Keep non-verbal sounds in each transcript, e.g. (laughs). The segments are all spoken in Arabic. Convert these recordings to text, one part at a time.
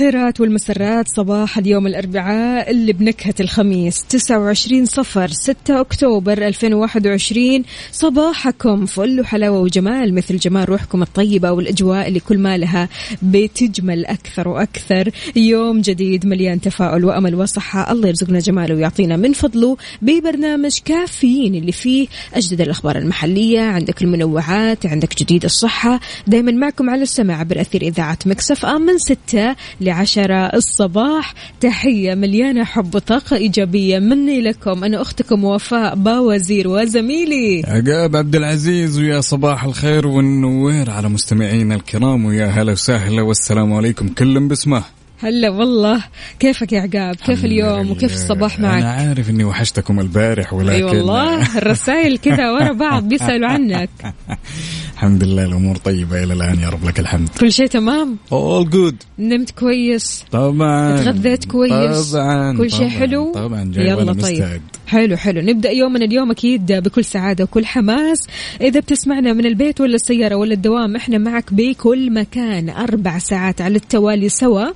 الخيرات والمسرات صباح اليوم الأربعاء اللي بنكهة الخميس 29 صفر 6 أكتوبر 2021 صباحكم فل وحلاوة وجمال مثل جمال روحكم الطيبة والأجواء اللي كل ما لها بتجمل أكثر وأكثر. يوم جديد مليان تفاؤل وأمل وصحة الله يرزقنا جماله ويعطينا من فضله ببرنامج كافيين اللي فيه أجدد الأخبار المحلية عندك المنوعات عندك جديد الصحة. دايما معكم على السماع عبر أثير إذاعة Mix FM من ستة لعشرة الصباح. تحية مليانة حب وطاقة إيجابية مني لكم. أنا أختكم وفاء باوزير وزميلي. عقاب عبد العزيز ويا صباح الخير والنوير على مستمعينا الكرام ويا هلا وسهلا والسلام عليكم كل باسمه. هلا والله. كيفك يا عقاب؟ كيف اليوم؟ وكيف الصباح أنا معك؟ عارف إني وحشتكم البارح ولكن اي والله. الرسائل كذا ورا بعض بيسألوا عنك. (laughs) الحمد لله الأمور طيبة إلى الآن يا رب لك الحمد. كل شيء تمام؟ All good. نمت كويس؟ طبعا. تغذيت كويس؟ طبعا كل شيء حلو؟ طبعا جاي يلا طيب. مستعد. حلو حلو. نبدأ يومنا اليوم أكيد بكل سعادة وكل حماس. إذا بتسمعنا من البيت ولا السيارة ولا الدوام إحنا معك بكل مكان أربع ساعات على التوالي سوا.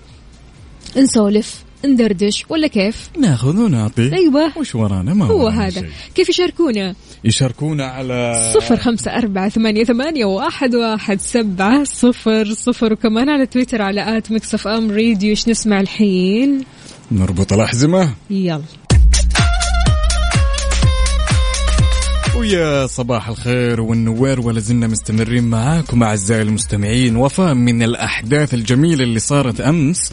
نسولف ندردش ولا كيف؟ ناخذ ونعطي. أيوه. وش ورانا؟ ما هو هذا. شيء. كيف يشاركونا؟ يشاركونا على صفر خمسة أربعة ثمانية, ثمانية واحد, واحد سبعة صفر صفر. وكمان على تويتر على at Mix FM Radio. إيش نسمع الحين؟ نربط الأحزمة. يلا. ويا صباح الخير والنوير ولا زلنا مستمرين معاكم أعزائي المستمعين. وفاء من الأحداث الجميلة اللي صارت أمس.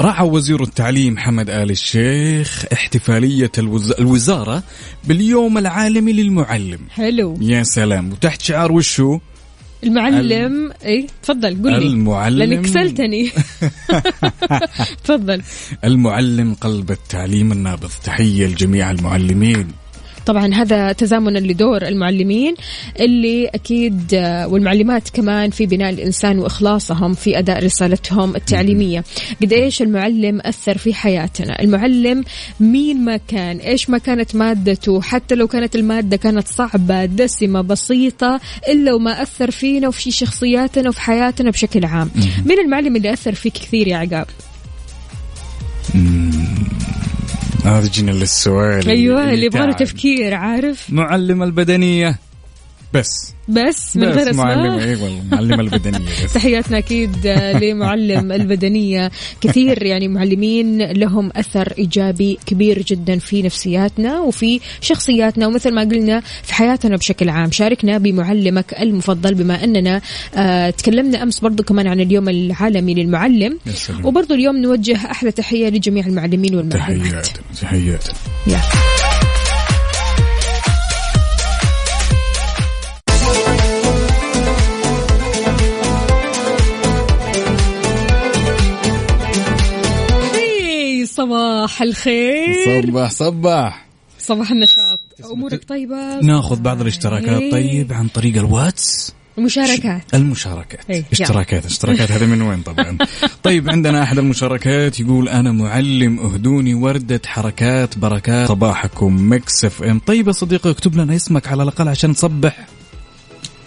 رعى وزير التعليم حمد آل الشيخ احتفالية الوز... الوزارة باليوم العالمي للمعلم. حلو. يا سلام. وتحت شعار وشو؟ المعلم. اي تفضل قل لي. المعلم. لأنك كسلتني (laughs) تفضل. المعلم قلب التعليم النابض. تحية لجميع المعلمين. طبعا هذا تزامنا لدور المعلمين اللي أكيد آه، والمعلمات كمان في بناء الإنسان وإخلاصهم في أداء رسالتهم التعليمية. قد إيش المعلم أثر في حياتنا؟ المعلم مين ما كان إيش ما كانت مادته حتى لو كانت المادة كانت صعبة دسمة بسيطة إلا وما أثر فينا وفي شخصياتنا وفي حياتنا بشكل عام. مين المعلم اللي أثر فيك كثير يا عقاب؟ هذا جينا للسؤال أيوه اللي يبغى. تفكير عارف؟ معلم البدنية. بس. بس من غير معلم اسماء اي والله معلم البدنية بس. (laughs) تحياتنا أكيد (laughs) لمعلم البدنية. كثير يعني معلمين لهم أثر إيجابي كبير جدا في نفسياتنا وفي شخصياتنا ومثل ما قلنا في حياتنا بشكل عام. شاركنا بمعلمك المفضل بما أننا آه تكلمنا أمس برضو كمان عن اليوم العالمي للمعلم. وبرضو اليوم نوجه أحلى تحية لجميع المعلمين والمعلمات. تحيات تحيات صباح الخير. صباح صباح. صباح النشاط. أمورك طيبة؟ ناخذ بعض الاشتراكات. إيه. طيب عن طريق الواتس؟ المشاركات. المشاركات. إيه، اشتراكات اشتراكات. هذا من وين طبعا؟ (laughs) طيب عندنا أحد المشاركات يقول أنا معلم أهدوني وردة حركات بركات. صباحكم Mix FM. طيب يا صديقي اكتب لنا اسمك على الأقل عشان نصبح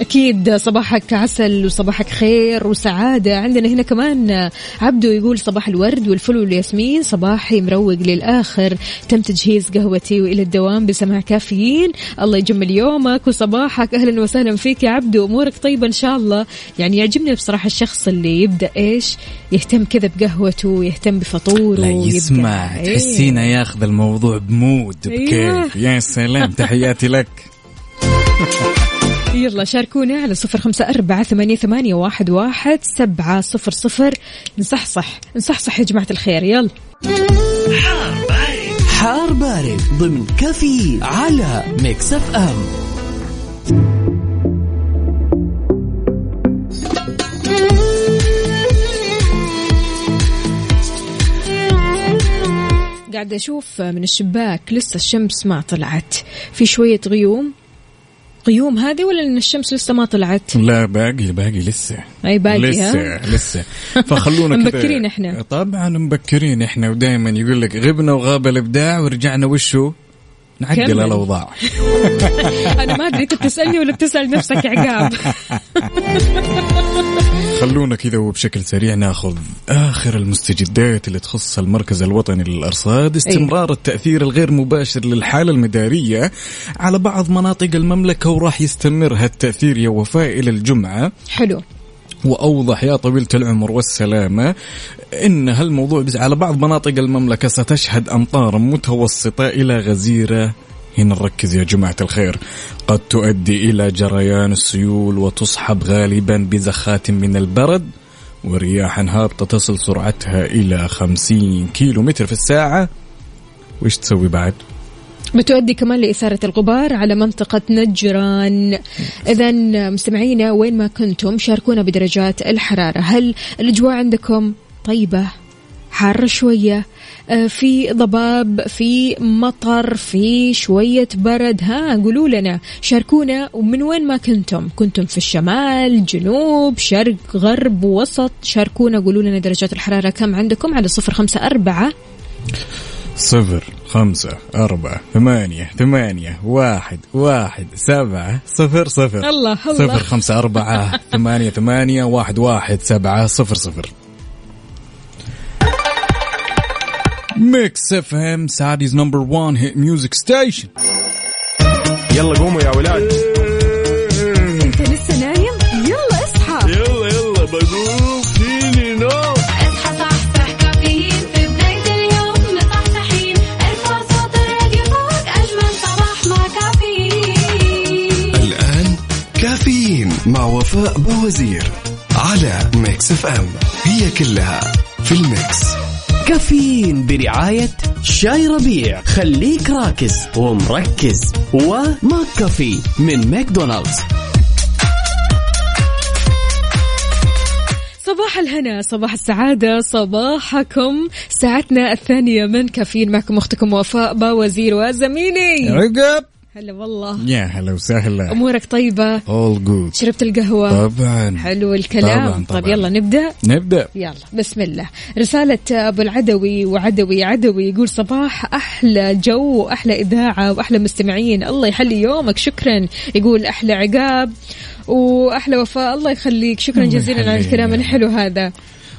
أكيد صباحك عسل وصباحك خير وسعادة. عندنا هنا كمان عبدو يقول صباح الورد والفل والياسمين صباحي مروق للآخر. تم تجهيز قهوتي وإلى الدوام بسماع كافيين. الله يجمل يومك وصباحك. أهلا وسهلا فيك يا عبدو. أمورك طيبة إن شاء الله. يعني يعجبني بصراحة الشخص اللي يبدأ إيش؟ يهتم كذا بقهوته ويهتم بفطوره لا يسمع. إيه. تحسينه ياخذ الموضوع بمود. بكيف. يا سلام. (laughs) تحياتي لك. (laughs) يلا شاركونا على صفر خمسة أربعة ثمانية, ثمانية واحد, واحد سبعة صفر صفر. نصحصح نصحصح يا جماعة الخير يلا. حار بارد ضمن كافيين على Mix FM. قاعدة أشوف من الشباك لسه الشمس ما طلعت. في شوية غيوم. غيوم هذه ولا ان الشمس لسه ما طلعت؟ لا باقي باقي لسه أي باقي لسه ها؟ لسه فخلونا (laughs) كذا مبكرين إحنا. طبعا مبكرين إحنا ودائما يقول لك غبنا وغاب الإبداع ورجعنا وشو نعدل. الأوضاع (laughs) أنا ما أدري انت بتسالني ولا بتسأل نفسك عقاب (laughs) خلونا كذا وبشكل سريع ناخذ آخر المستجدات اللي تخص المركز الوطني للأرصاد استمرار التأثير الغير مباشر للحالة المدارية على بعض مناطق المملكة وراح يستمر هالتأثير يا وفاء إلى الجمعة. حلو. وأوضح يا طويلة العمر والسلامة إن هالموضوع بس على بعض مناطق المملكة ستشهد أمطار متوسطة إلى غزيرة هنا نركز يا جماعة الخير. قد تؤدي إلى جريان السيول وتصحب غالبا بزخات من البرد ورياح هابطة تصل سرعتها إلى 50 كيلو متر في الساعة. وإيش تسوي بعد؟ بتؤدي كمان لإثارة الغبار على منطقة نجران. إذا مستمعينا وين ما كنتم شاركونا بدرجات الحرارة. هل الأجواء عندكم طيبة؟ حارة شوية آه، في ضباب في مطر في شوية برد. ها قولوا لنا شاركونا ومن وين ما كنتم؟ كنتم في الشمال جنوب شرق غرب وسط؟ شاركونا قولوا لنا درجات الحرارة كم عندكم على صفر خمسة أربعة. صفر خمسة أربعة ثمانية ثمانية واحد واحد سبعة صفر صفر. الله الله. صفر خمسة أربعة ثمانية ثمانية واحد واحد سبعة صفر صفر. Mix FM Saudi's number 1 hit music station يلا قوموا يا ولاد. انت لسه نايم؟ يلا اصحى. يلا يلا بقوم فيني نوم. اصحى صحصح كافيين. في بداية اليوم مصحصحين ارفع صوت الراديو فوق أجمل صباح مع كافيين. الآن كافيين مع وفاء باوزير على Mix FM هي كلها في ال mix. كافيين برعاية شاي ربيع. خليك راكز ومركز. و McCafé من ماكدونالدز. صباح الهنا صباح السعادة صباحكم. ساعتنا الثانية من كافيين. معكم أختكم وفاء باوزير وزميلي. عقاب هلا والله. يا هلا وسهلا. أمورك طيبة؟ All good. شربت القهوة؟ طبعا. حلو الكلام. طبعاً، طبعاً. طيب يلا نبدأ؟ نبدأ. يلا بسم الله. رسالة أبو العدوي وعدوي عدوي يقول صباح أحلى جو وأحلى إذاعة وأحلى مستمعين. الله يحلي يومك شكرا. يقول أحلى عقاب وأحلى وفاء. الله يخليك. شكرا جزيلا على. الكلام الحلو هذا.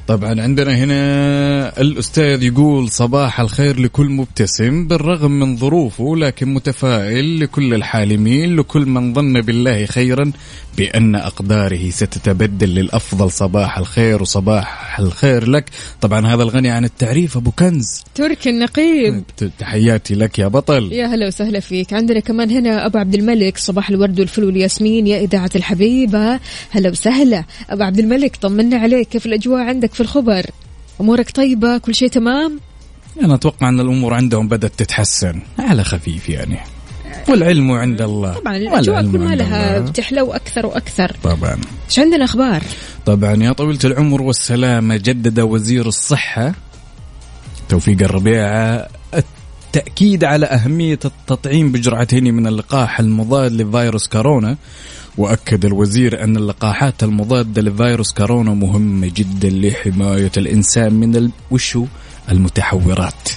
طبعا عندنا هنا الأستاذ يقول صباح الخير لكل مبتسم بالرغم من ظروفه لكن متفائل لكل الحالمين لكل من ظن بالله خيرا بأن أقداره ستتبدل للأفضل. صباح الخير وصباح الخير لك. طبعا هذا الغني عن التعريف أبو كنز. تركي النقيب. تحياتي لك يا بطل. يا هلا وسهلا فيك. عندنا كمان هنا أبو عبد الملك صباح الورد والفل والياسمين يا إذاعة الحبيبة. هلا وسهلا. أبو عبد الملك طمنا عليك. كيف الأجواء عندك في الخبر. أمورك طيبة؟ كل شيء تمام؟ أنا أتوقع أن الأمور عندهم بدأت تتحسن. على خفيف يعني. والعلم عند الله. طبعا الأجواء كل ما لها. بتحلو أكثر وأكثر. طبعا. إيش عندنا أخبار؟ طبعا يا طويلة العمر والسلامة جدد وزير الصحة توفيق الربيع التأكيد على أهمية التطعيم بجرعتين من اللقاح المضاد لفيروس كورونا. وأكد الوزير أن اللقاحات المضادة لفيروس كورونا مهمة جدا لحماية الإنسان من ال... وشو المتحورات.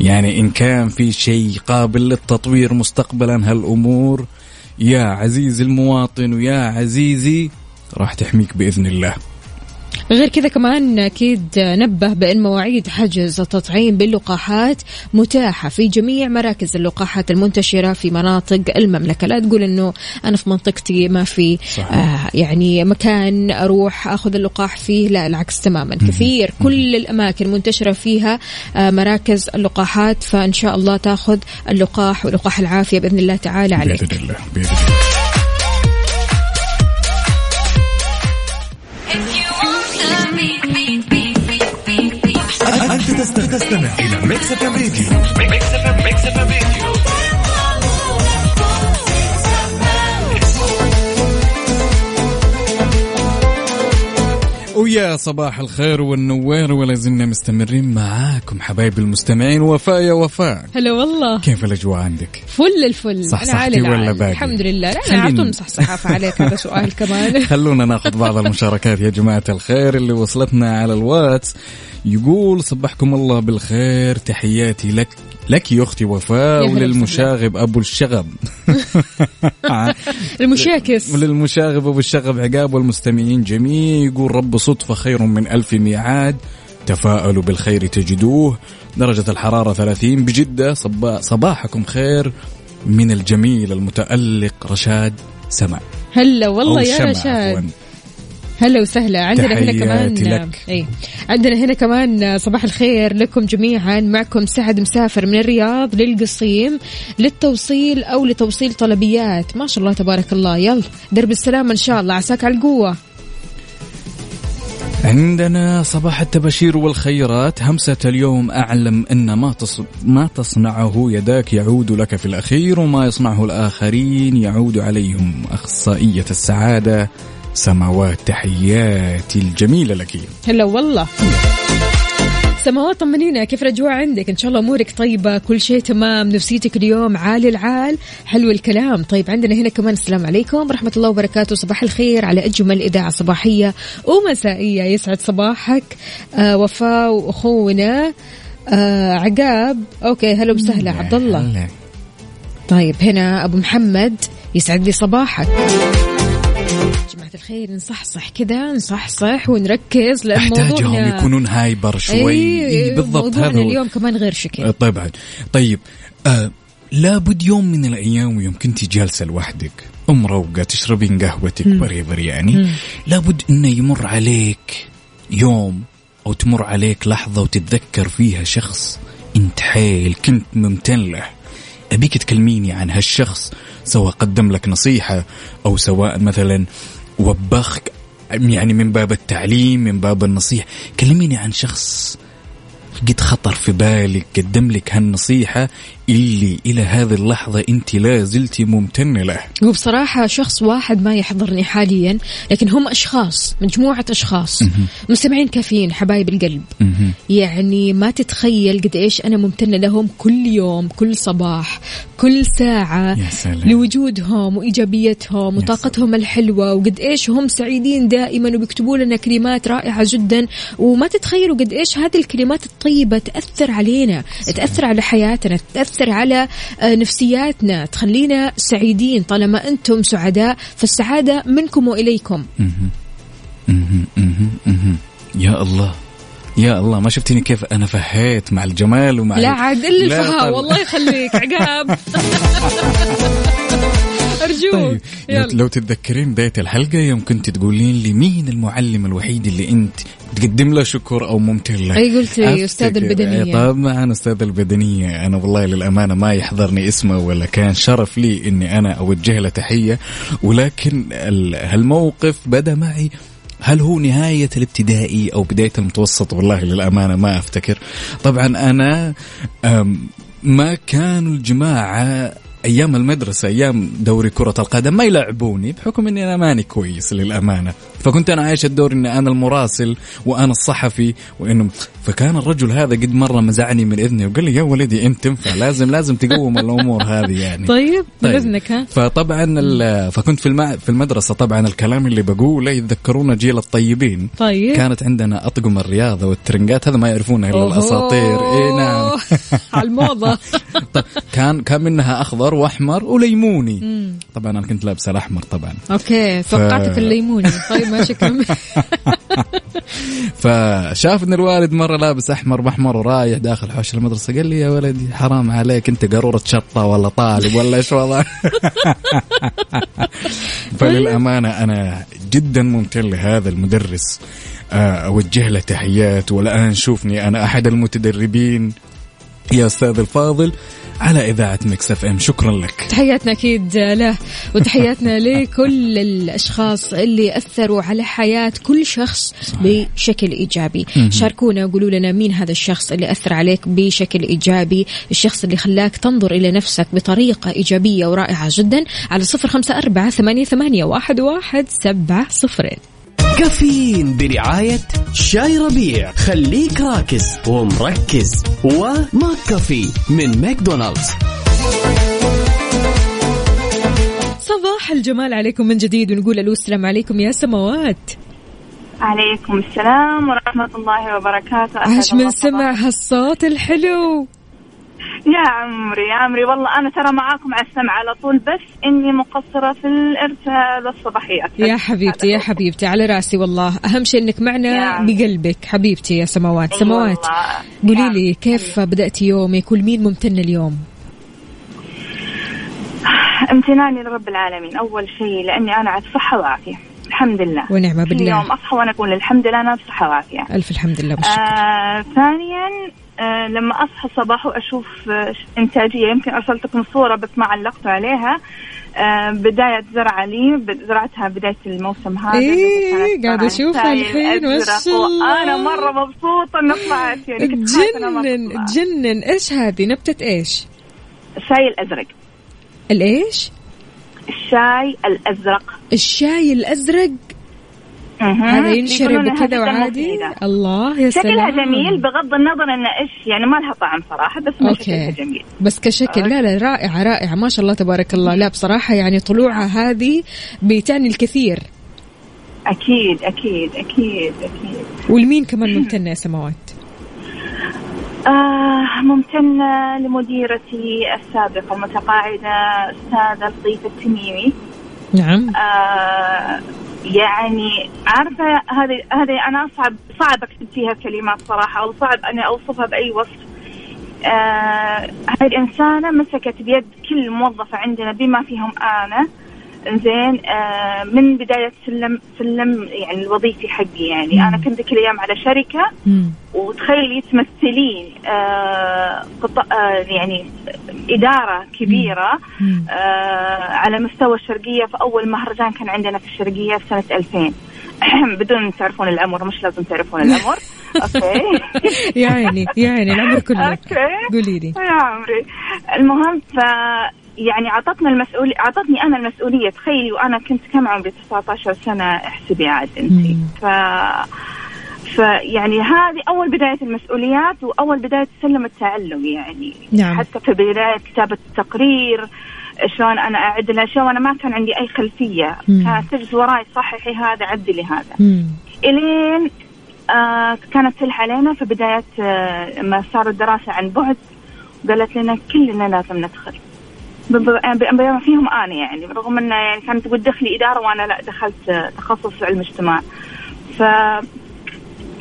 يعني إن كان في شيء قابل للتطوير مستقبلا هالأمور يا عزيزي المواطن ويا عزيزي راح تحميك بإذن الله. غير كذا كمان أكيد نبه بأن مواعيد حجز التطعيم باللقاحات متاحة في جميع مراكز اللقاحات المنتشرة في مناطق المملكة، لا تقول إنه أنا في منطقتي ما في. آه يعني مكان أروح أخذ اللقاح فيه، لا العكس تماما، كثير كل الأماكن منتشرة فيها آه مراكز اللقاحات. فإن شاء الله تأخذ اللقاح ولقاح العافية بإذن الله تعالى عليك. بإذن الله بإذن الله. تستمع إلى Mix FM Radio Mix FM Radio ويا صباح الخير والنوير ولا زلنا مستمرين معاكم حبايبي المستمعين. وفاء يا وفاء. هلا والله. كيف الأجواء عندك؟ فل الفل. صح صحتي عالي ولا. باقي؟ الحمد لله. لا أنا على طول عليك هذا سؤال (laughs) كمان. خلونا ناخذ بعض المشاركات يا جماعة الخير اللي وصلتنا على الواتس. يقول صبحكم الله بالخير تحياتي لك. لك يا أختي يا وفاء وللمشاغب أبو الشغب. (laughs) المشاكس. وللمشاغب أبو الشغب عقاب والمستمعين جميع. يقول رب صدفة خير من ألف ميعاد. تفاءلوا بالخير تجدوه. درجة الحرارة 30 بجدة صبا صباحكم خير من الجميل المتألق رشاد سمع هلا والله يا رشاد. هلا وسهلا. عندنا هنا كمان لك. اي عندنا هنا كمان صباح الخير لكم جميعا. معكم سعد مسافر من الرياض للقصيم للتوصيل أو لتوصيل طلبيات. ما شاء الله تبارك الله. يلا درب السلامه إن شاء الله. عساك على القوة. عندنا صباح التباشير والخيرات. همسة اليوم أعلم أن ما تص... ما تصنعه يداك يعود لك في الأخير وما يصنعه الآخرين يعود عليهم أخصائية السعادة. سماوات تحياتي الجميلة لك. هلا والله. سماوات طمنينا كيف الاجواء عندك؟ إن شاء الله أمورك طيبة كل شيء تمام نفسيتك اليوم عالي العال حلو الكلام. طيب عندنا هنا كمان السلام عليكم ورحمه الله وبركاته صباح الخير على أجمل إذاعة صباحية ومسائية. يسعد صباحك آه وفاء وأخونا آه عقاب. okay هلا وسهلا عبد الله. طيب هنا أبو محمد يسعد لي صباحك. جماعة الخير نصحصح كذا نصحصح ونركز لأن أحتاجهم موضوعنا يكونون hyper شوي. أي إيه بالضبط هذا اليوم كمان غير شكل. آه، طبعا طيب آه لابد يوم من الأيام يوم كنت جالسة لوحدك ومروقه تشربين قهوتك بريبر يعني لابد إنه يمر عليك يوم أو تمر عليك لحظة وتتذكر فيها شخص انت حيل كنت ممتن له. أبيك تكلميني عن هالشخص سواء قدم لك نصيحة أو سواء مثلا وبخك يعني من باب التعليم من باب النصيحة. كلميني عن شخص قد خطر في بالك قدم لك هالنصيحة اللي إلى هذه اللحظة أنت لا زلت ممتنة له. هو بصراحة شخص واحد ما يحضرني حاليا لكن هم أشخاص مجموعة أشخاص. مستمعين كافيين حبايب القلب. يعني ما تتخيل قد إيش أنا ممتنة لهم كل يوم كل صباح كل ساعة. يا سلام. لوجودهم وإيجابيتهم وطاقتهم الحلوة. وقد إيش هم سعيدين دائما وبيكتبوا لنا كلمات رائعة جدا. وما تتخيلوا قد إيش هذه الكلمات الطيبة تأثر علينا تأثر على حياتنا تأثر على آه، نفسياتنا. تخلينا سعيدين طالما أنتم سعداء فالسعادة منكم وإليكم. يا الله. يا الله ما شفتني كيف أنا فهيت مع الجمال ومع لا عاد الفهاء طل- والله يخليك عقاب. (laughs) أرجوك. طيب لو, يلا. لو تتذكرين بداية الحلقة يوم كنت تقولين لي مين المعلم الوحيد اللي أنت تقدم له شكر أو ممتن له؟ أي قلت لي البدنية. أي طبعا أستاذ البدنية. أنا والله للأمانة ما يحضرني اسمه ولا كان شرف لي إني أنا أوجه له تحية. ولكن ال- هالموقف بدأ معي. هل هو نهاية الابتدائي أو بداية المتوسط؟ والله للأمانة ما أفتكر. طبعا أنا ما كانوا الجماعة أيام المدرسة أيام دوري كرة القدم ما يلعبوني بحكم إني أنا ماني كويس للأمانة. فكنت أنا عايش الدور إني أنا المراسل وأنا الصحفي وإنه فكان الرجل هذا قد مرة مزعني من إذني وقال لي يا ولدي إنت تنفع. لازم لازم تقوم الأمور هذه يعني. (laughs) طيب طيب. ها؟ فطبعا فكنت في. في المدرسة طبعا الكلام اللي بقوله يتذكرون جيل الطيبين. طيب. كانت عندنا أطقم الرياضة والترنجات هذا ما يعرفونه إلا. الأساطير. إي نعم. (laughs) على الموضة. (laughs) طيب كان كان منها أخضر وأحمر وليموني. طبعا أنا كنت لابس الأحمر طبعا. okay توقعتك الليموني. طيب ماشي كمل (laughs) فشافني الوالد مرة لابس أحمر باحمر ورايح داخل حوش المدرسة قال لي يا ولدي حرام عليك أنت قارورة شطة ولا طالب ولا إيش وضعك (laughs) فللأمانة أنا جدا ممتن لهذا المدرس آه، أوجه له تحيات والآن شوفني أنا أحد المتدربين. يا أستاذ الفاضل على إذاعة Mix FM. شكرا لك. تحياتنا أكيد له وتحياتنا (laughs) لكل الأشخاص اللي أثروا على حياة كل شخص بشكل إيجابي. شاركونا وقولوا لنا مين هذا الشخص اللي أثر عليك بشكل إيجابي الشخص اللي خلاك تنظر إلى نفسك بطريقة إيجابية ورائعة جدا على صفر خمسة أربعة ثمانية, ثمانية واحد, واحد سبعة صفرين كافيين برعاية شاي ربيع. خليك راكز ومركز. وماك كافي من ماكدونالدز. صباح الجمال عليكم من جديد ونقول ألو السلام عليكم يا سماوات عليكم السلام ورحمة الله وبركاته. عاش من سمع هالصوت الحلو. يا عمري يا عمري. والله أنا ترى معاكم على السمع على طول بس إني مقصرة في الإرسال الصباحي أكثر. يا حبيبتي يا حبيبتي على رأسي والله. أهم شيء إنك معنا. بقلبك. حبيبتي يا سماوات سماوات. قولي لي كيف بدأتي يومك؟ والمين ممتنة اليوم؟ امتناني لرب العالمين. أول شيء لأني أنا على صحة وعافية. الحمد لله. ونعمة كل بالله يوم أصحى وأنا أقول الحمد لله أنا بصحة وعافية. ألف الحمد لله والشكر آه ثانيا آه لما أصحى الصباح وأشوف آه إنتاجية يمكن ارسلت لكم صورة بس ما علقتوا عليها. آه بداية زرعة لي زرعتها بداية الموسم هذا إيه، قاعدة زرعة أشوفها سايل الحين، ما شاء الله. وأنا مرة مبسوطة انها طلعت يعني تجنن. تجنن إيش هذه؟ نبتة إيش؟ الشاي الأزرق. الإيش؟ الشاي الأزرق. الشاي الأزرق. هذا ينشرب يقولون إنها كذا جداً وعادي. الله يا شكلها سلام. جميل بغض النظر إنه إيش يعني ما لها طعم صراحة بس ما شكلها جميل. بس كشكل لا لا رائعة رائعة ما شاء الله تبارك الله. لا بصراحة يعني طلوعها هذه بتعني الكثير. أكيد أكيد أكيد أكيد. والمين كمان ممتنة يا سماوات؟ آه ممتنة لمديرتي السابقة المتقاعدة أستاذة لطيفة التميمي. نعم. آه يعني عارفة هذه هذه أنا صعب صعب أكتب فيها كلمات صراحة أو صعب أني أوصفها بأي وصف. آه هذه الإنسانة مسكت بيد كل موظفة عندنا بما فيهم أنا زين آه من بداية سلم سلم يعني الوظيفي حقي يعني. أنا كنت ذيك الأيام على شركة مم. وتخيلي تمثلين آه قط... آه يعني إدارة كبيرة مم. آه على مستوى الشرقية. في أول مهرجان كان عندنا في الشرقية في سنة 2000 (clears throat) بدون تعرفون العمر مش لازم تعرفون العمر (laughs) okay. يا عيني العمر كله. (laughs) okay. قولي لي. يا عمري. المهم ف يعني أعطتنا المسؤولية أعطتني أنا المسؤولية تخيلي وأنا كنت كم عمري 19 سنة احسبي عاد انت. ف فيعني هذه أول بداية المسؤوليات وأول بداية سلم التعلم يعني نعم. حتى في بداية كتابة التقرير شلون أنا أعد الاشياء وأنا ما كان عندي أي خلفية. كانت تجلس وراي صححي هذا عدلي هذا مم. إلين آه كانت تلح علينا في بداية آه لما صار الدراسه عن بعد قالت لنا كلنا لازم ندخل فيهم أنا يعني رغم إنه يعني كانت تقول دخلي إدارة وأنا لا دخلت تخصص علم اجتماع. ف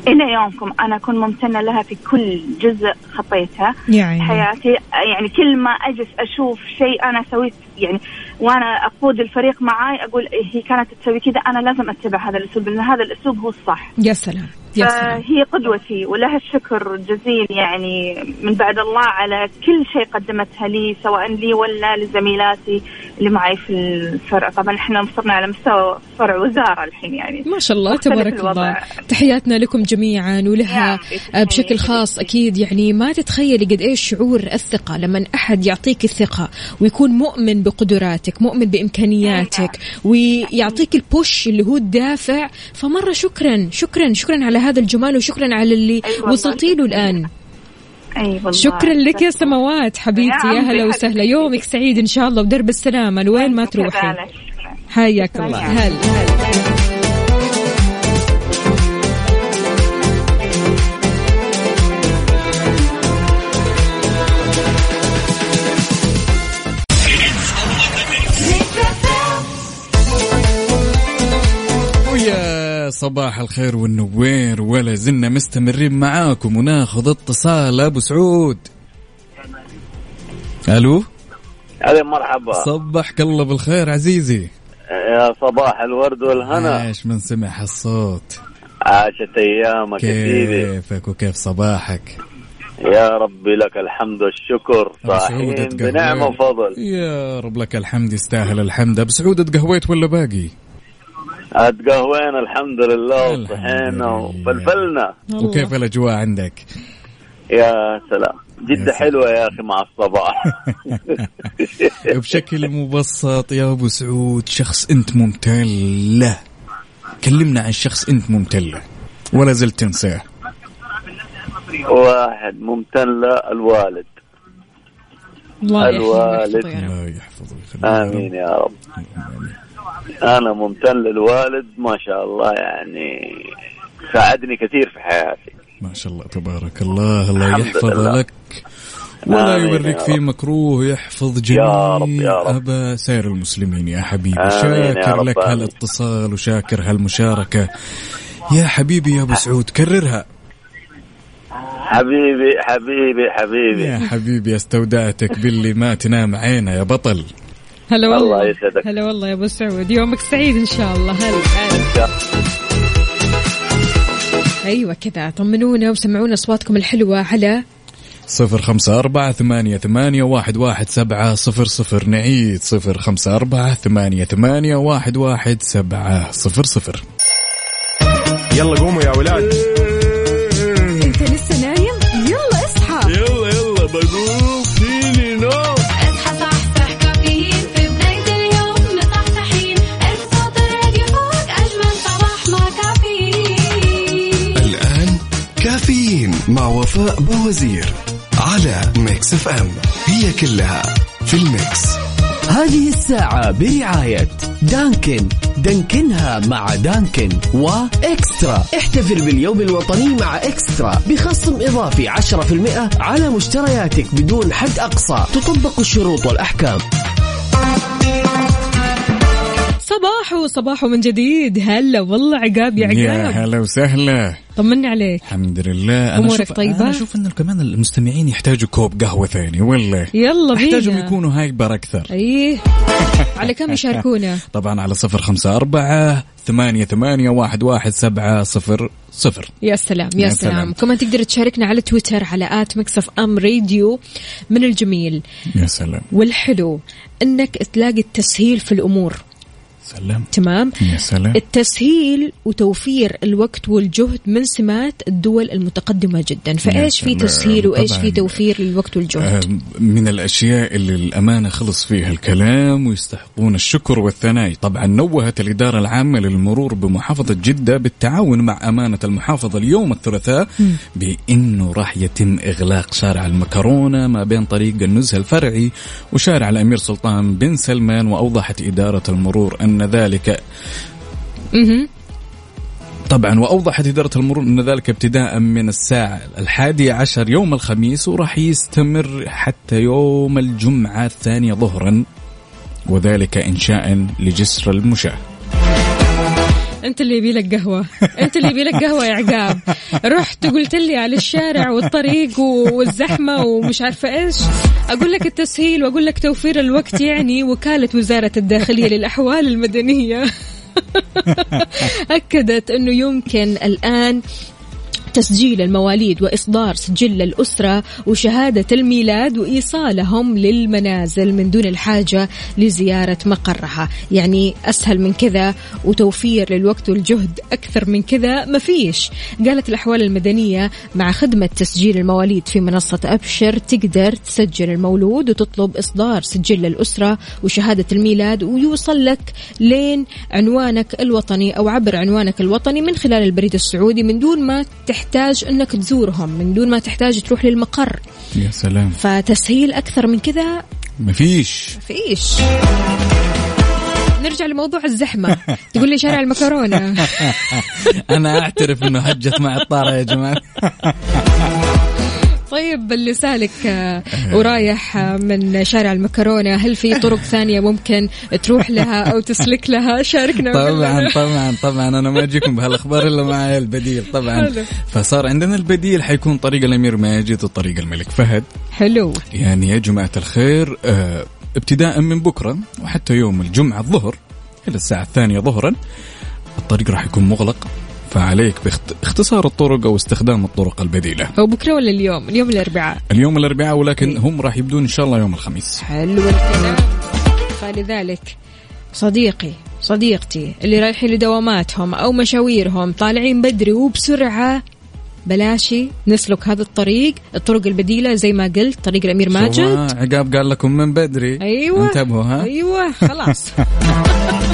إلى يومكم أنا أكون ممتنة لها في كل جزء خطيتها. يا عيني. حياتي يعني كل ما أجلس أشوف شيء أنا سويت يعني وأنا اقود الفريق معاي أقول إيه هي كانت تسوي كذا أنا لازم أتبع هذا الأسلوب لأن هذا الأسلوب هو الصح. يا سلام يا سلام. فهي قدوتي ولها الشكر جزيل يعني من بعد الله على كل شيء قدمتها لي سواء لي ولا لزميلاتي اللي معي في الفرع. طبعا إحنا صرنا على مستوى فرع وزارة الحين يعني. ما شاء الله تبارك الوضع. الله تحياتنا لكم جميعا ولها ربي، بشكل. خاص أكيد. يعني ما تتخيلي قد إيش شعور الثقة لما أحد يعطيك الثقة ويكون مؤمن بقدراتك مؤمن بإمكانياتك ويعطيك البوش اللي هو الدافع. فمرة شكرا شكرا شكرا على هذا الجمال وشكرا على اللي أي وصلتي له الآن. أي والله. شكرا لك يا سماوات حبيبتي يا يا هلا وسهلا. يومك سعيد إن شاء الله ودرب السلامة لوين ما تروحي. حياك الله. هلا هلا. صباح الخير والنوير ولا زلنا مستمرين معاكم وناخذ اتصال. أبو سعود. ألو؟ هذه مرحبا. صبحك الله بالخير عزيزي. يا صباح الورد والهنا. عاش من سمع الصوت؟ عاشت أيامك كيفك وكيف صباحك؟ يا ربي لك الحمد والشكر. صاحين بنعمة. وفضل. يا رب لك الحمد يستاهل الحمد. أبو سعود أتقهويت ولا باقي؟ أتقهوينا الحمد لله الحمد وصحينا لله. وفلفلنا. وكيف الأجواء عندك؟ يا سلام جدة. حلوة يا أخي مع الصباح (laughs) بشكل مبسط يا أبو سعود شخص أنت ممتن له كلمنا عن شخص أنت ممتن له ولا زلت تنساه واحد ممتن له الوالد الله الوالد. الله يحفظه. آمين يا رب أنا ممتن للوالد ما شاء الله يعني ساعدني كثير في حياتي ما شاء الله تبارك الله الله يحفظ لله. لك ولا يا في. مكروه يحفظ يا رب، جميع يا رب. أبا سائر المسلمين يا حبيبي آمين شاكر لك. هالاتصال وشاكر هالمشاركة يا حبيبي يا أبو سعود كررها حبيبي حبيبي حبيبي يا حبيبي استودعتك باللي ما تنام عينه يا بطل هلا والله. الله يسعدك. هلا والله يا أبو سعود. يومك سعيد إن شاء الله. هلا. هلا أيوه كذا. طمنونا وسمعونا أصواتكم الحلوة على صفر خمسة أربعة ثمانية, ثمانية واحد, واحد سبعة صفر صفر. نعيد صفر خمسة أربعة ثمانية, ثمانية واحد, واحد سبعة صفر صفر. يلا قوموا يا ولاد. وفاء بوزير على Mix FM. هي كلها في ال mix. هذه الساعة برعاية دانكن. دانكنها مع Dunkin' و eXtra. احتفل باليوم الوطني مع eXtra. بخصم إضافي 10% على مشترياتك بدون حد أقصى. تطبق الشروط والأحكام. صباح صباح من جديد. هلا والله عقاب يا يا عقاب. هلا وسهلا. طمني عليك. الحمد لله. أنا أشوف طيبة؟ أنا أشوف إنه كمان المستمعين يحتاجوا كوب قهوة ثاني ولا يلا بينا. أحتاجهم يكونوا hyper أكثر. إيه على كم يشاركونا؟ (laughs) طبعا على صفر خمسة أربعة ثمانية ثمانية واحد واحد سبعة صفر صفر. يا سلام يا, يا سلام. سلام. كمان تقدر تشاركنا على تويتر على at Mix FM Radio. من الجميل. يا سلام. والحلو إنك تلاقي التسهيل في الأمور. سلام. تمام؟ يا سلام. التسهيل وتوفير الوقت والجهد من سمات الدول المتقدمة جدا. فإيش في. تسهيل طبعاً. في توفير للوقت والجهد؟ آه، من الأشياء اللي الأمانة خلص فيها الكلام ويستحقون الشكر والثناء. طبعا نوهت الإدارة العامة للمرور بمحافظة جدة بالتعاون مع أمانة المحافظة اليوم الثلاثاء بأنه راح يتم إغلاق شارع المكرونة ما بين طريق النزهة الفرعي وشارع الأمير سلطان بن سلمان وأوضحت إدارة المرور أن ذلك. طبعا وأوضحت إدارة المرور أن ذلك ابتداء من الساعة الحادية عشر يوم الخميس وراح يستمر حتى يوم الجمعة الثانية ظهرا وذلك إنشاء لجسر المشاة أنت اللي يبي لك قهوة. أنت اللي يبي لك قهوة يا عقاب. رحت وقلت لي على الشارع والطريق والزحمة ومش عارفة إيش. أقول لك التسهيل وأقول لك توفير الوقت يعني وكالة وزارة الداخلية للأحوال المدنية. (laughs) أكدت أنه يمكن الآن تسجيل المواليد وإصدار سجل الأسرة وشهادة الميلاد وإيصالهم للمنازل من دون الحاجة لزيارة مقرها. يعني أسهل من كذا وتوفير للوقت والجهد أكثر من كذا مفيش قالت الأحوال المدنية مع خدمة تسجيل المواليد في منصة أبشر تقدر تسجل المولود وتطلب إصدار سجل الأسرة وشهادة الميلاد ويوصل لك لين عنوانك الوطني أو عبر عنوانك الوطني من خلال البريد السعودي من دون ما تحتاج أنك تزورهم. من دون ما تحتاج تروح للمقر. يا سلام. فتسهيل أكثر من كذا؟ مفيش. فيش نرجع لموضوع الزحمة. (laughs) تقول لي شارع المكرونة. (laughs) أنا أعترف أنه هجت مع الطارة يا جماعة. (laughs) طيب اللي سالك آه، ورايح آه، من شارع المكرونة. هل في طرق ثانية ممكن تروح لها أو تسلك لها؟ (laughs) شاركنا طبعا. طبعا طبعا. أنا ما أجيكم بهالأخبار إلا معي البديل طبعا. حلو. فصار عندنا البديل حيكون طريق الأمير ماجد وطريق الملك فهد. حلو. يعني يا جماعة الخير آه، ابتداء من بكرة وحتى يوم الجمعة الظهر إلى الساعة الثانية ظهرا الطريق راح يكون مغلق. فعليك باختصار الطرق أو استخدام الطرق البديلة. هو بكرة ولا اليوم؟ اليوم الأربعاء. اليوم الأربعاء ولكن هم راح يبدون إن شاء الله يوم الخميس. حلو الكلام. فلذلك صديقي صديقتي اللي رايحين لدواماتهم أو مشاويرهم طالعين بدري وبسرعة بلاشي نسلك هذا الطريق. الطرق البديلة زي ما قلت طريق الأمير ماجد. عقاب قال لكم من بدري. أيوه. انتبهوا ها؟ أيوه خلاص. (laughs)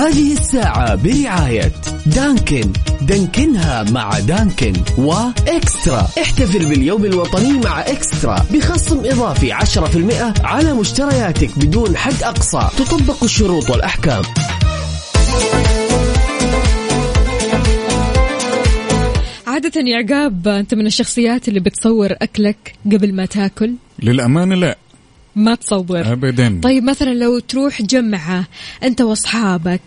هذه الساعة برعاية دانكن. دانكنها مع دانكن وإكسترا. احتفل باليوم الوطني مع إكسترا. بخصم إضافي 10% على مشترياتك بدون حد أقصى. تطبق الشروط والأحكام. عادة يا عقاب أنت من الشخصيات اللي بتصور أكلك قبل ما تاكل؟ للأمانة لا. ما تصور. ابدا. طيب مثلا لو تروح جمعة أنت وأصحابك.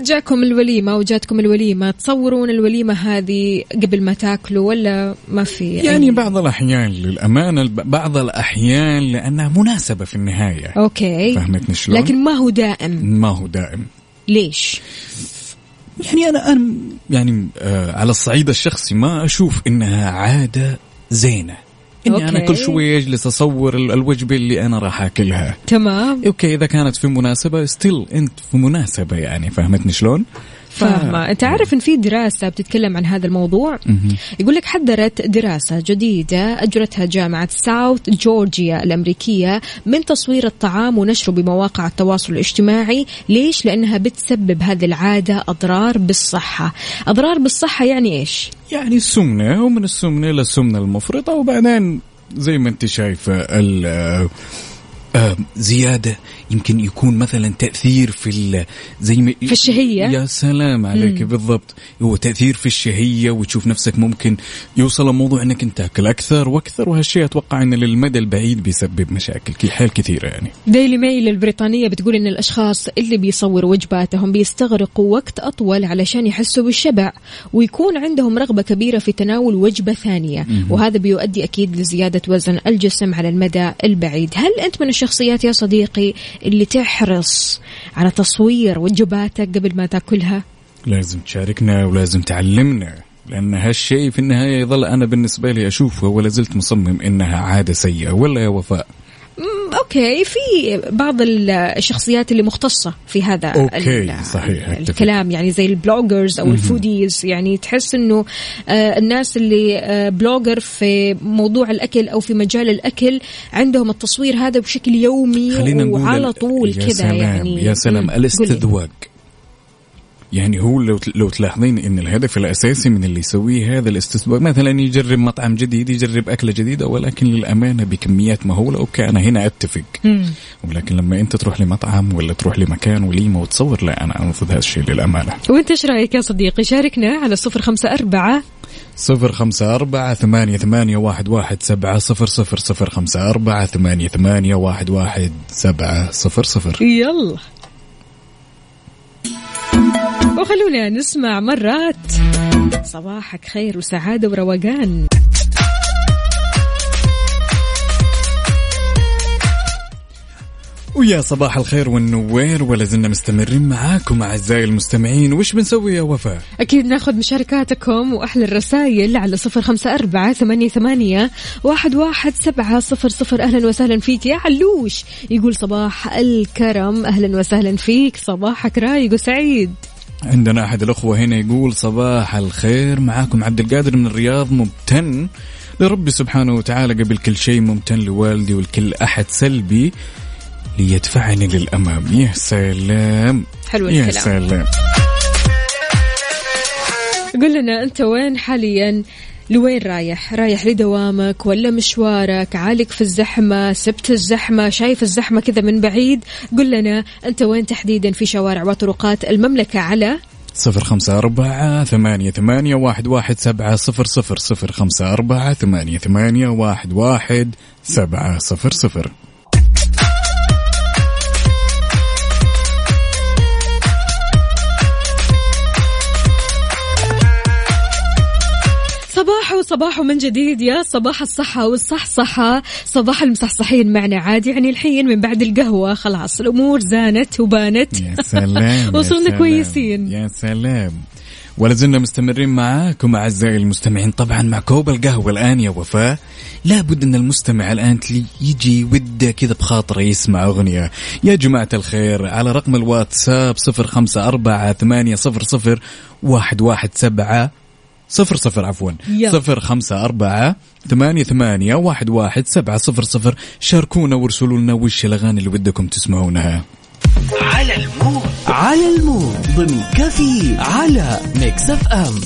جاكم الوليمة وجاتكم الوليمة تصورون الوليمة هذه قبل ما تاكلوا ولا ما في يعني أي- بعض الأحيان للأمانة بعض الأحيان لأنها مناسبة في النهاية. أوكي. فهمتني شلون؟ لكن ما هو دائم. ما هو دائم. ليش؟ يعني أنا أنا يعني آه على الصعيد الشخصي ما أشوف إنها عادة زينة. إني أنا okay. كل شوي اجلس أصور ال- الوجبة اللي أنا راح أكلها تمام okay إذا كانت في مناسبة still أنت في مناسبة يعني فهمتني شلون؟ فاهمة أنت عارف أن في دراسة بتتكلم عن هذا الموضوع. يقول لك حذرت دراسة جديدة أجرتها جامعة ساوث جورجيا الأمريكية من تصوير الطعام ونشره بمواقع التواصل الاجتماعي ليش؟ لأنها بتسبب هذه العادة أضرار بالصحة أضرار بالصحة يعني إيش؟ يعني السمنة ومن السمنة للسمنة المفرطة وبعدين زي ما أنت شايفة ال- آه، آه، زيادة يمكن يكون مثلا تأثير في زي ما في الشهية؟ يا سلام عليك بالضبط. هو تأثير في الشهية وتشوف نفسك ممكن يوصل الموضوع إنك أنت تأكل أكثر وأكثر وهالشيء أتوقع إن للمدى البعيد بيسبب مشاكل حيل كثيرة يعني. ديلي ميل البريطانية بتقول إن الأشخاص اللي بيصوروا وجباتهم بيستغرقوا وقت أطول علشان يحسوا بالشبع ويكون عندهم رغبة كبيرة في تناول وجبة ثانية. وهذا بيؤدي أكيد لزيادة وزن الجسم على المدى البعيد. هل أنت من الشخصيات يا صديقي اللي تحرص على تصوير وجباتك قبل ما تاكلها؟ لازم تشاركنا ولازم تعلمنا لأن هالشيء في النهاية يظل أنا بالنسبة لي أشوفه ولا زلت مصمم إنها عادة سيئة ولا يا وفاء. okay في بعض ال- الشخصيات اللي مختصة في هذا okay، صحيح،. الكلام يعني زي ال bloggers أو ال foodies يعني تحس إنه آه، الناس اللي آه، blogger في موضوع الأكل أو في مجال الأكل عندهم التصوير هذا بشكل يومي خلينا نقول وعلى طول كذا يعني يا سلام. الاستذواق يعني هو لو لو تلاحظين إن الهدف الأساسي من اللي يسويه هذا الاستذواق مثلا يجرب مطعم جديد يجرب أكلة جديدة ولكن للأمانة بكميات مهولة okay أنا هنا أتفق. مم. ولكن لما أنت تروح لمطعم ولا تروح لمكان وليمه وتصور لا أنا ارفض هذا الشيء للأمانة. وأنت إيش رأيك يا صديقي؟ شاركنا على صفر خمسة أربعة. صفر خمسة أربعة ثمانية, ثمانية واحد, واحد سبعة صفر صفر صفر خمسة أربعة ثمانية, ثمانية واحد, واحد سبعة صفر صفر. يلا. وخلونا نسمع مرات صباحك خير وسعادة وروقان. ويا صباح الخير والنوير ولا زلنا مستمرين معاكم أعزائي المستمعين. وش بنسوي يا وفاء أكيد ناخذ مشاركاتكم وأحلى الرسائل على صفر خمسة أربعة ثمانية, ثمانية واحد, واحد سبعة صفر صفر. أهلا وسهلا فيك يا علوش. يقول صباح الكرم أهلا وسهلا فيك. صباحك رايق وسعيد. عندنا أحد الأخوة هنا يقول صباح الخير معاكم عبد القادر من الرياض ممتن لربي سبحانه وتعالى قبل كل شيء ممتن لوالدي ولكل أحد سلبي ليدفعني للأمام. يا سلام. حلو يا سلام. قل لنا أنت وين حاليا؟ لوين رايح؟ رايح لدوامك ولا مشوارك؟ عالق في الزحمة؟ سبت الزحمة؟ شايف الزحمة كذا من بعيد؟ قل لنا أنت وين تحديدا في شوارع وطرقات المملكة على؟ صفر خمسة أربعة ثمانية, ثمانية واحد, واحد سبعة صفر صفر صفر خمسة أربعة ثمانية, ثمانية واحد, واحد سبعة صفر صفر. صباح من جديد يا صباح الصحة والصحصحة. صباح المصحصحين معنا عاد يعني الحين من بعد القهوة. خلاص الأمور زانت وبانت. يا سلام وصلنا. كويسين. يا سلام. ولا زلنا مستمرين معاكم أعزائي المستمعين. طبعا مع كوب القهوة الآن يا وفاء. لابد أن المستمع تلي- يجي وده كذا بخاطره يسمع أغنية. يا جماعة الخير على رقم الواتساب صفر خمسة أربعة ثمانية صفر صفر واحد واحد سبعة صفر صفر عفوا. يلا. صفر خمسة أربعة ثمانية ثمانية واحد واحد سبعة صفر صفر. شاركونا وارسلوا لنا وش الأغاني اللي ودكم تسمعونها. على المود على المود ضمن كفي على Mix FM.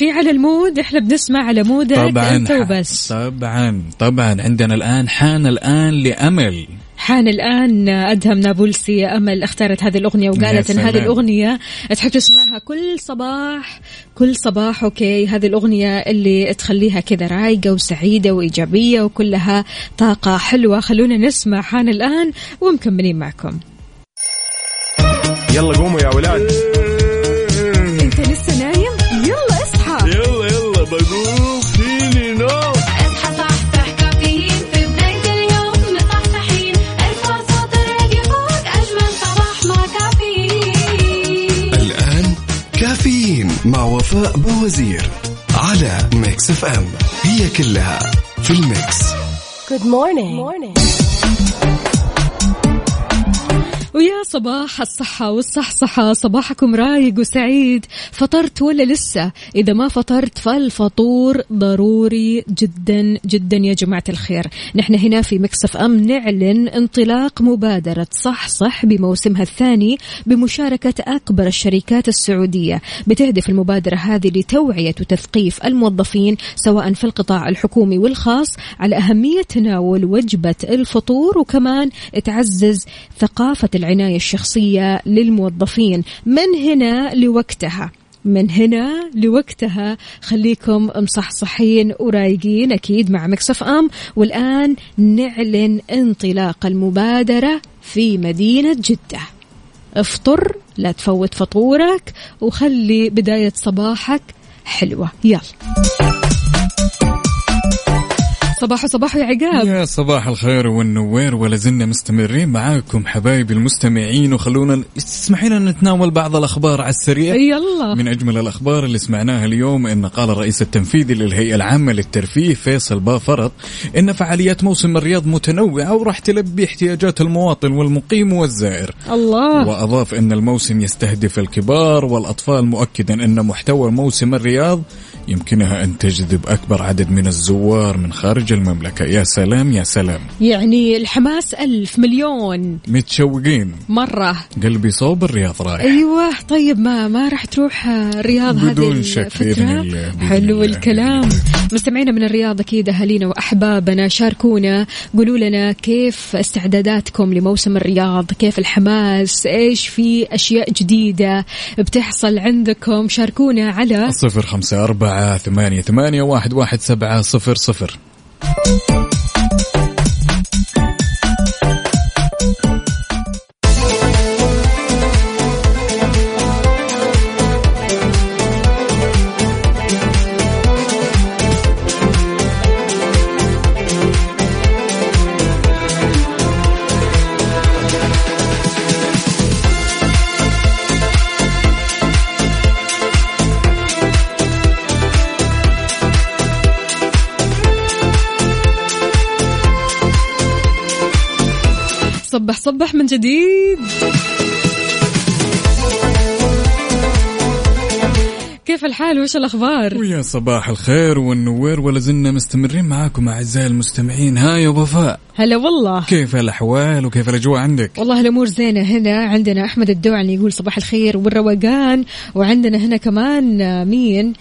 في على ال mood إحنا بنسمع على مودك طبعا. انت وبس. طبعا طبعا. عندنا الآن حان الآن لأمل. حان الآن أدهم نابلسي أمل اختارت هذه الأغنية وقالت أن هذه. الأغنية تحب تسمعها كل صباح. كل صباح okay. هذه الأغنية اللي تخليها كذا رايقة وسعيدة وإيجابية وكلها طاقة حلوة. خلونا نسمع حان الآن ومكملين معكم. يلا قوموا يا ولاد. مع وفاء بوزير على Mix FM. هي كلها في ال mix. ويا صباح الصحة والصحصحة صباحكم رايق وسعيد. فطرت ولا لسه؟ إذا ما فطرت فالفطور ضروري جدا جدا يا جماعة الخير. نحن هنا في مكسف أم نعلن انطلاق مبادرة صح صح بموسمها الثاني بمشاركة أكبر الشركات السعودية. بتهدف المبادرة هذه لتوعية وتثقيف الموظفين سواء في القطاع الحكومي والخاص على أهمية تناول وجبة الفطور وكمان تعزز ثقافة العناية الشخصية للموظفين. من هنا لوقتها؟ من هنا لوقتها. خليكم مصحصحين ورايقين أكيد مع مكسف أم. والآن نعلن انطلاق المبادرة في مدينة جدة. افطر لا تفوت فطورك وخلي بداية صباحك حلوة. يلا. صباح صباح يا عقاب. يا صباح الخير والنوير ولا زلنا مستمرين معاكم حبايبي المستمعين. وخلونا تسمحين أن نتناول بعض الأخبار على السريع. يلا. من أجمل الأخبار اللي سمعناها اليوم إن قال الرئيس التنفيذي للهيئة العامة للترفيه فيصل بافرط إن فعاليات موسم الرياض متنوعة وراح تلبي احتياجات المواطن والمقيم والزائر. الله. وأضاف إن الموسم يستهدف الكبار والأطفال مؤكدا إن محتوى موسم الرياض يمكنها أن تجذب أكبر عدد من الزوار من خارج المملكة. يا سلام يا سلام. يعني الحماس ألف مليون. متشوقين. مرة. قلبي صوب الرياض رايح أيوه. طيب ما ما راح تروح الرياض هذه بدون شك الفترة؟ بإذن الله، بإذن حلو. الكلام. مستمعينا من الرياض أكيد أهالينا وأحبابنا شاركونا. قولوا لنا كيف استعداداتكم لموسم الرياض؟ كيف الحماس؟ إيش في أشياء جديدة بتحصل عندكم؟ شاركونا على صفر خمسة أربعة ثمانية ثمانية واحد واحد سبعة صفر صفر. صبح من جديد. كيف الحال؟ وش الأخبار؟ ويا صباح الخير والنوير ولا زلنا مستمرين معاكم أعزائي المستمعين. ها يا وفاء. هلا والله. كيف الأحوال وكيف الأجواء عندك؟ والله الأمور زينة هنا. عندنا أحمد الدوعني يقول صباح الخير والروقان. وعندنا هنا كمان آه، مين؟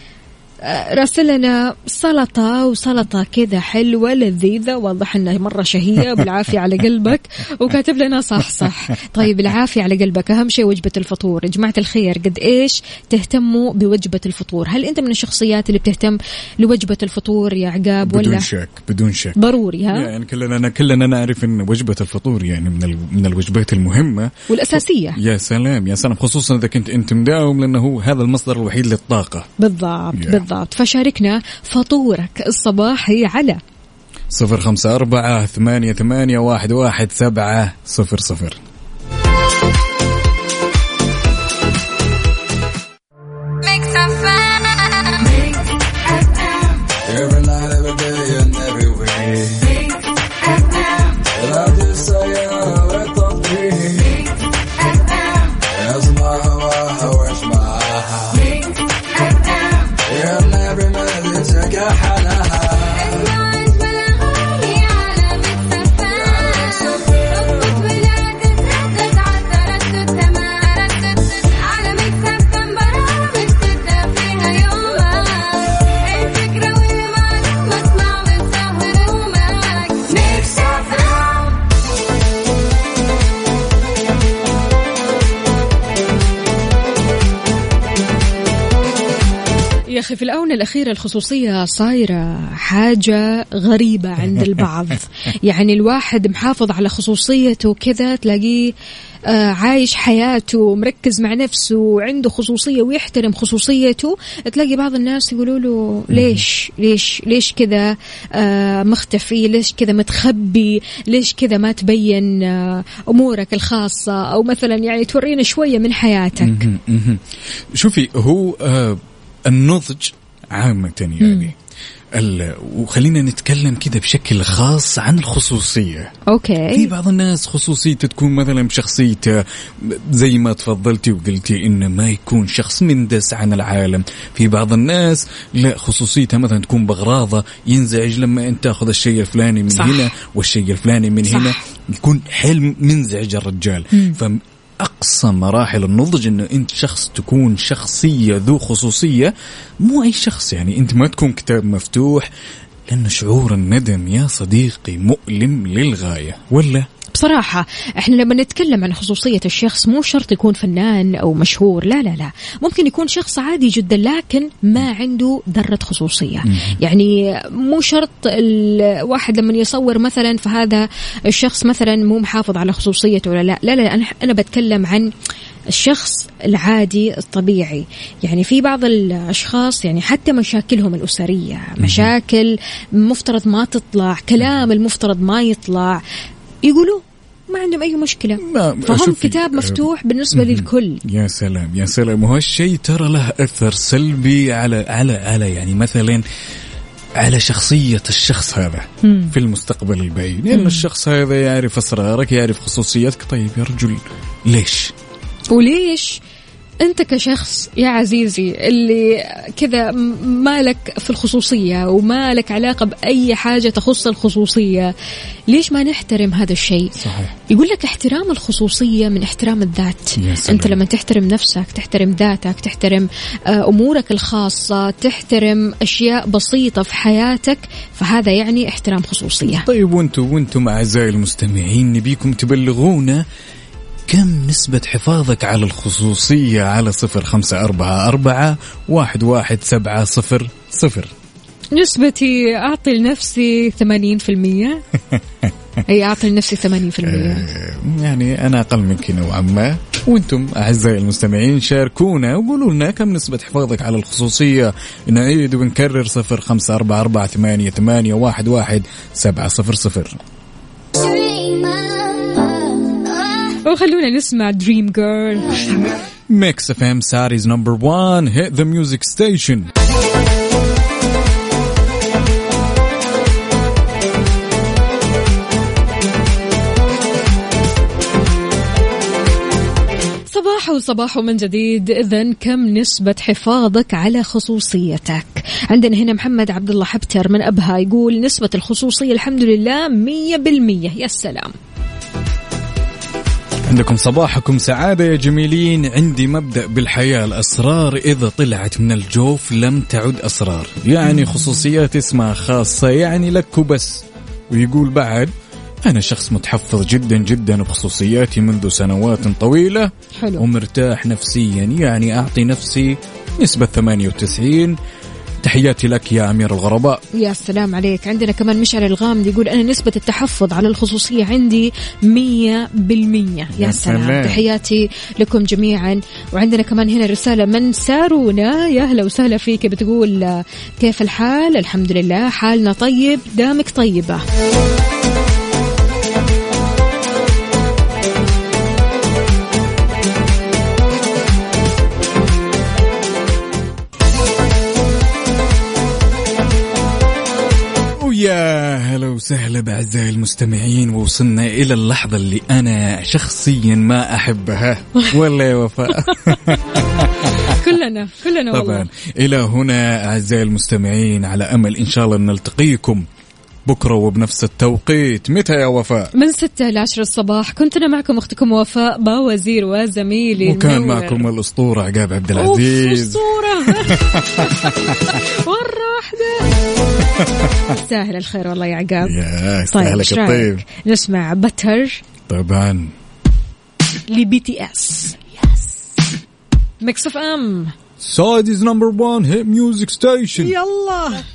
آه، راسلنا سلطة وسلطة كذا حلوة لذيذة. واضح إنها مرة شهية. (laughs) بالعافية على قلبك. وكاتب لنا صح صح. طيب العافية على قلبك. أهم شيء وجبة الفطور. يا جماعة الخير قد إيش تهتموا بوجبة الفطور؟ هل أنت من الشخصيات اللي بتهتم لوجبة الفطور يا عقاب ولا؟ بدون شك بدون شك. ضروري ها؟ يعني كلنا كلنا نعرف إن وجبة الفطور يعني من من الوجبات المهمة. والأساسية. يا سلام يا سلام. خصوصا إذا كنت أنت مداوم لأنه هو هذا المصدر الوحيد للطاقة. بالضبط Yeah. بالضبط. فشاركنا فطورك الصباحي على صفر خمسة أربعة ثمانية ثمانية واحد واحد سبعة صفر صفر. يا أخي في الآونة الأخيرة الخصوصية صايرة حاجة غريبة عند البعض. (laughs) يعني الواحد محافظ على خصوصيته كذا تلاقيه آه، عايش حياته مركز مع نفسه وعنده خصوصية ويحترم خصوصيته. تلاقي بعض الناس يقولوا له ليش ليش ليش كذا آه، مختفي؟ ليش كذا متخبي؟ ليش كذا ما تبين آه، أمورك الخاصة؟ أو مثلا يعني تورينا شوية من حياتك. شوفي هو النضج عامة يعني وخلينا نتكلم كذا بشكل خاص عن الخصوصية. في أوكي بعض الناس خصوصيته تكون مثلا بشخصيته زي ما تفضلتي وقلتي إنه ما يكون شخص مندس عن العالم. في بعض الناس لا خصوصيته مثلا تكون بغراضة ينزعج لما أنت تاخذ الشيء الفلاني من صح. هنا والشيء الفلاني من صح. هنا. يكون حلم منزعج الرجال. فأقصى مراحل النضج إنه أنت شخص تكون شخصية ذو خصوصية مو أي شخص يعني. أنت ما تكون كتاب مفتوح لأن شعور الندم يا صديقي مؤلم للغاية ولا؟ بصراحة إحنا لما نتكلم عن خصوصية الشخص مو شرط يكون فنان أو مشهور لا لا لا. ممكن يكون شخص عادي جدا لكن ما عنده ذرة خصوصية. يعني مو شرط الواحد لما يصور مثلا فهذا الشخص مثلا مو محافظ على خصوصيته ولا لا. لا لا أنا أنا بتكلم عن الشخص العادي الطبيعي. يعني في بعض الأشخاص يعني حتى مشاكلهم الأسرية مشاكل مفترض ما تطلع كلام المفترض ما يطلع. يقولوا ما عندهم أي مشكلة. ما- فهم كتاب آه، مفتوح بالنسبة للكل. يا سلام يا سلام. وهالشيء ترى له أثر سلبي على على على يعني مثلا على شخصية الشخص هذا في المستقبل البعيد. لأن الشخص هذا يعرف أسرارك يعرف خصوصيتك طيب يا رجل ليش؟ وليش؟ أنت كشخص يا عزيزي اللي كذا مالك في الخصوصية ومالك علاقة بأي حاجة تخص الخصوصية ليش ما نحترم هذا الشيء؟ صحيح. يقول لك احترام الخصوصية من احترام الذات. أنت لما تحترم نفسك تحترم ذاتك تحترم آه، أمورك الخاصة تحترم أشياء بسيطة في حياتك فهذا يعني احترام خصوصية. طيب وأنتم وأنتم أعزائي المستمعين نبيكم تبلغونا كم نسبة حفاظك على الخصوصية على صفر خمسة أربعة أربعة واحد واحد سبعة صفر صفر؟ نسبتي أعطي لنفسي 80% (laughs) أي أعطي لنفسي 80% يعني أنا أقل منك نوعا ما. وأنتم أعزائي المستمعين شاركونا وقولوا لنا كم نسبة حفاظك على الخصوصية. نعيد ونكرر صفر خمسة أربعة أربعة ثمانية ثمانية واحد واحد سبعة صفر صفر. وخلونا نسمع Dream Girl Mix FM Saudi's number 1 hit music station صباح وصباح من جديد. اذا كم نسبة حفاظك على خصوصيتك؟ عندنا هنا محمد عبد الله حبتر من أبها يقول نسبة الخصوصية الحمد لله 100% يا سلام. عندكم صباحكم سعادة يا جميلين. عندي مبدأ بالحياة الأسرار إذا طلعت من الجوف لم تعد أسرار. يعني خصوصيات اسمها خاصة يعني لك وبس. ويقول بعد أنا شخص متحفظ جدا جدا بخصوصياتي منذ سنوات طويلة حلو. ومرتاح نفسيا. يعني أعطي نفسي نسبة 98 تحياتي لك يا أمير الغرباء. يا سلام عليك. عندنا كمان مشعل الغامد يقول أنا نسبة التحفظ على الخصوصية عندي مية بالمية. يا, يا سلام. سلام. تحياتي لكم جميعا. وعندنا كمان هنا رسالة من سارونا. يا أهلا وسهلا فيك. بتقول كيف الحال؟ الحمد لله. حالنا طيب؟ دامك طيبة. وسهلا باعزائي المستمعين ووصلنا إلى اللحظة اللي أنا شخصيا ما أحبها. (laughs) ولا يا وفاء. (laughs) كلنا كلنا طبعا. والله إلى هنا أعزائي المستمعين على أمل إن شاء الله نلتقيكم بكرة وبنفس التوقيت. متى يا وفاء؟ من ستة إلى عشرة الصباح. كنت أنا معكم أختكم وفاء باوزير وزميلي وكان المنور. معكم الأسطورة عقاب عبد العزيز. أسطورة مرة (laughs) واحدة ساهل الخير والله يا عقاب. يا طيب استهلك إيش الطيب؟ نسمع بتر طبعا. لبي تي إس. ميكس أف أم. سعوديز نمبر 1 هيت ميوزك ستيشن. يلا.